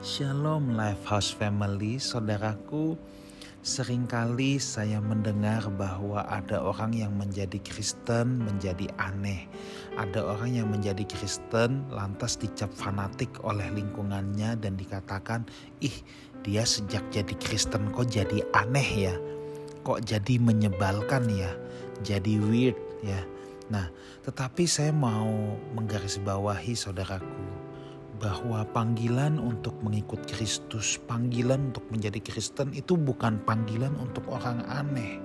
Shalom Lifehouse Family, saudaraku. Seringkali saya mendengar bahwa ada orang yang menjadi Kristen menjadi aneh. Ada orang yang menjadi Kristen lantas dicap fanatik oleh lingkungannya dan dikatakan, "Ih, dia sejak jadi Kristen kok jadi aneh ya? Kok jadi menyebalkan ya? Jadi weird ya?" Nah, tetapi saya mau menggarisbawahi saudaraku bahwa panggilan untuk mengikut Kristus, panggilan untuk menjadi Kristen itu bukan panggilan untuk orang aneh.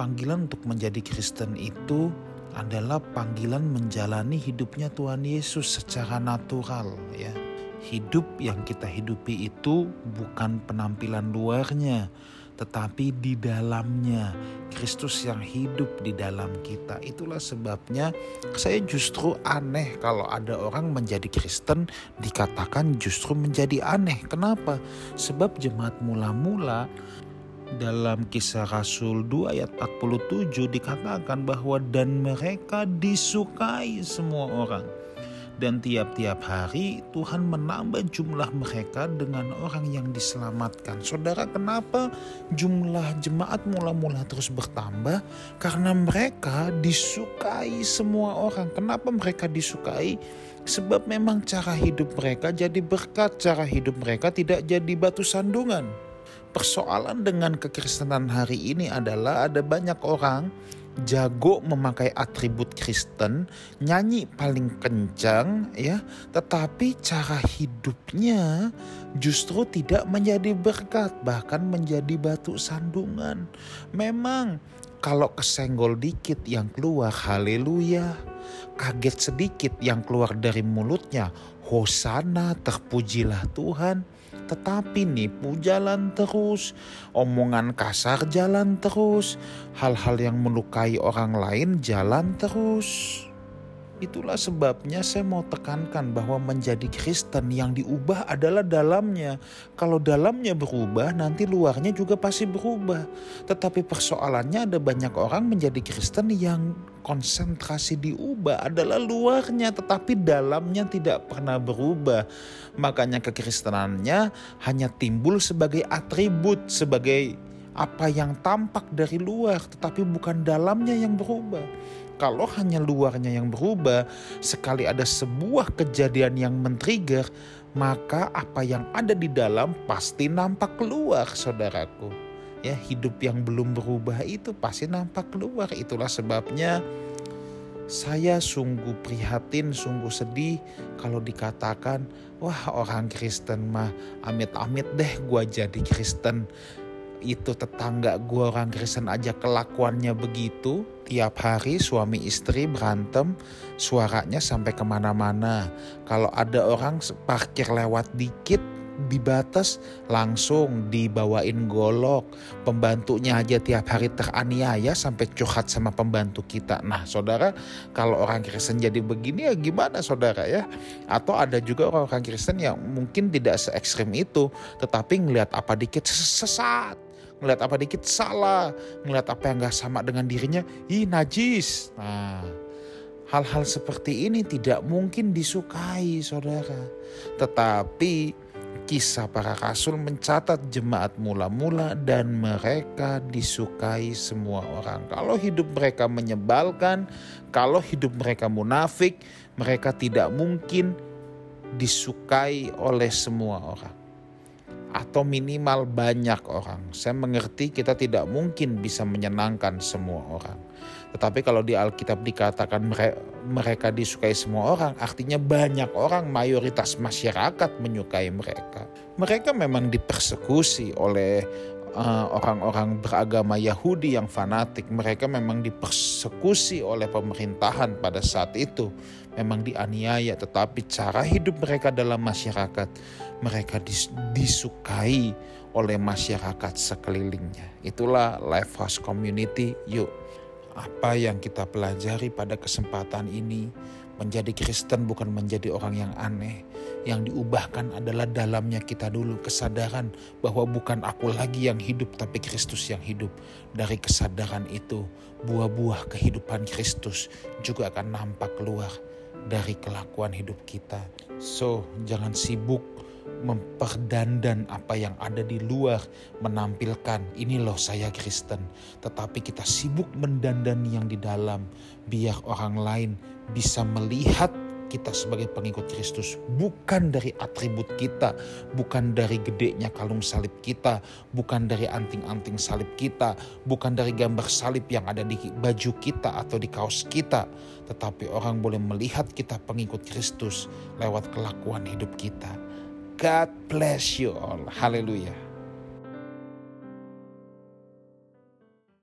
Panggilan untuk menjadi Kristen itu adalah panggilan menjalani hidupnya Tuhan Yesus secara natural ya. Hidup yang kita hidupi itu bukan penampilan luarnya, tetapi di dalamnya Kristus yang hidup di dalam kita. Itulah sebabnya saya justru aneh kalau ada orang menjadi Kristen dikatakan justru menjadi aneh. Kenapa? Sebab jemaat mula-mula dalam kisah Rasul 2 ayat 47 dikatakan bahwa dan mereka disukai semua orang dan tiap-tiap hari Tuhan menambah jumlah mereka dengan orang yang diselamatkan. Saudara, kenapa jumlah jemaat mula-mula terus bertambah? Karena mereka disukai semua orang. Kenapa mereka disukai? Sebab memang cara hidup mereka jadi berkat, cara hidup mereka tidak jadi batu sandungan. Persoalan dengan kekristenan hari ini adalah ada banyak orang jago memakai atribut Kristen, nyanyi paling kencang ya, tetapi cara hidupnya justru tidak menjadi berkat, bahkan menjadi batu sandungan. Memang kalau kesenggol dikit yang keluar haleluya, kaget sedikit yang keluar dari mulutnya hosana terpujilah Tuhan tetapi nipu jalan terus, omongan kasar jalan terus, hal-hal yang melukai orang lain jalan terus. Itulah sebabnya saya mau tekankan bahwa menjadi Kristen yang diubah adalah dalamnya. Kalau dalamnya berubah, nanti luarnya juga pasti berubah. Tetapi persoalannya ada banyak orang menjadi Kristen yang konsentrasi diubah adalah luarnya, tetapi dalamnya tidak pernah berubah. Makanya kekristenannya hanya timbul sebagai atribut, sebagai apa yang tampak dari luar, tetapi bukan dalamnya yang berubah. Kalau hanya luarnya yang berubah, sekali ada sebuah kejadian yang men-trigger, maka apa yang ada di dalam pasti nampak keluar, saudaraku. Ya, hidup yang belum berubah itu pasti nampak keluar. Itulah sebabnya saya sungguh prihatin, sungguh sedih kalau dikatakan, wah orang Kristen mah amit-amit deh gua jadi Kristen itu tetangga gue orang Kristen aja kelakuannya begitu tiap hari suami istri berantem suaranya sampai ke mana-mana kalau ada orang parkir lewat dikit di batas langsung dibawain golok. Pembantunya aja tiap hari teraniaya sampai curhat sama pembantu kita. Nah saudara kalau orang Kristen jadi begini ya gimana saudara ya? Atau ada juga orang-orang Kristen yang mungkin tidak se ekstrim itu tetapi ngelihat apa dikit sesat ngeliat apa dikit salah, ngeliat apa yang gak sama dengan dirinya, ih najis. Nah, hal-hal seperti ini tidak mungkin disukai saudara. Tetapi kisah para rasul mencatat jemaat mula-mula dan mereka disukai semua orang. Kalau hidup mereka menyebalkan, kalau hidup mereka munafik, mereka tidak mungkin disukai oleh semua orang atau minimal banyak orang. Saya mengerti kita tidak mungkin bisa menyenangkan semua orang. Tetapi kalau di Alkitab dikatakan mereka disukai semua orang, artinya banyak orang, mayoritas masyarakat menyukai mereka. Mereka memang dipersekusi oleh eh, orang-orang uh, beragama Yahudi yang fanatik. Mereka memang dipersekusi oleh pemerintahan pada saat itu. Memang dianiaya, tetapi cara hidup mereka dalam masyarakat mereka dis disukai oleh masyarakat sekelilingnya. Itulah Lifehouse Community. Yuk, apa yang kita pelajari pada kesempatan ini menjadi Kristen bukan menjadi orang yang aneh. Yang diubahkan adalah dalamnya kita dulu kesadaran bahwa bukan aku lagi yang hidup tapi Kristus yang hidup. Dari kesadaran itu buah-buah kehidupan Kristus juga akan nampak keluar dari kelakuan hidup kita. So, jangan sibuk memperdandan apa yang ada di luar, menampilkan ini loh saya Kristen. Tetapi kita sibuk mendandani yang di dalam, biar orang lain bisa melihat kita sebagai pengikut Kristus bukan dari atribut kita, bukan dari gedenya kalung salib kita, bukan dari anting-anting salib kita, bukan dari gambar salib yang ada di baju kita atau di kaos kita, tetapi orang boleh melihat kita pengikut Kristus lewat kelakuan hidup kita. God bless you all. Haleluya.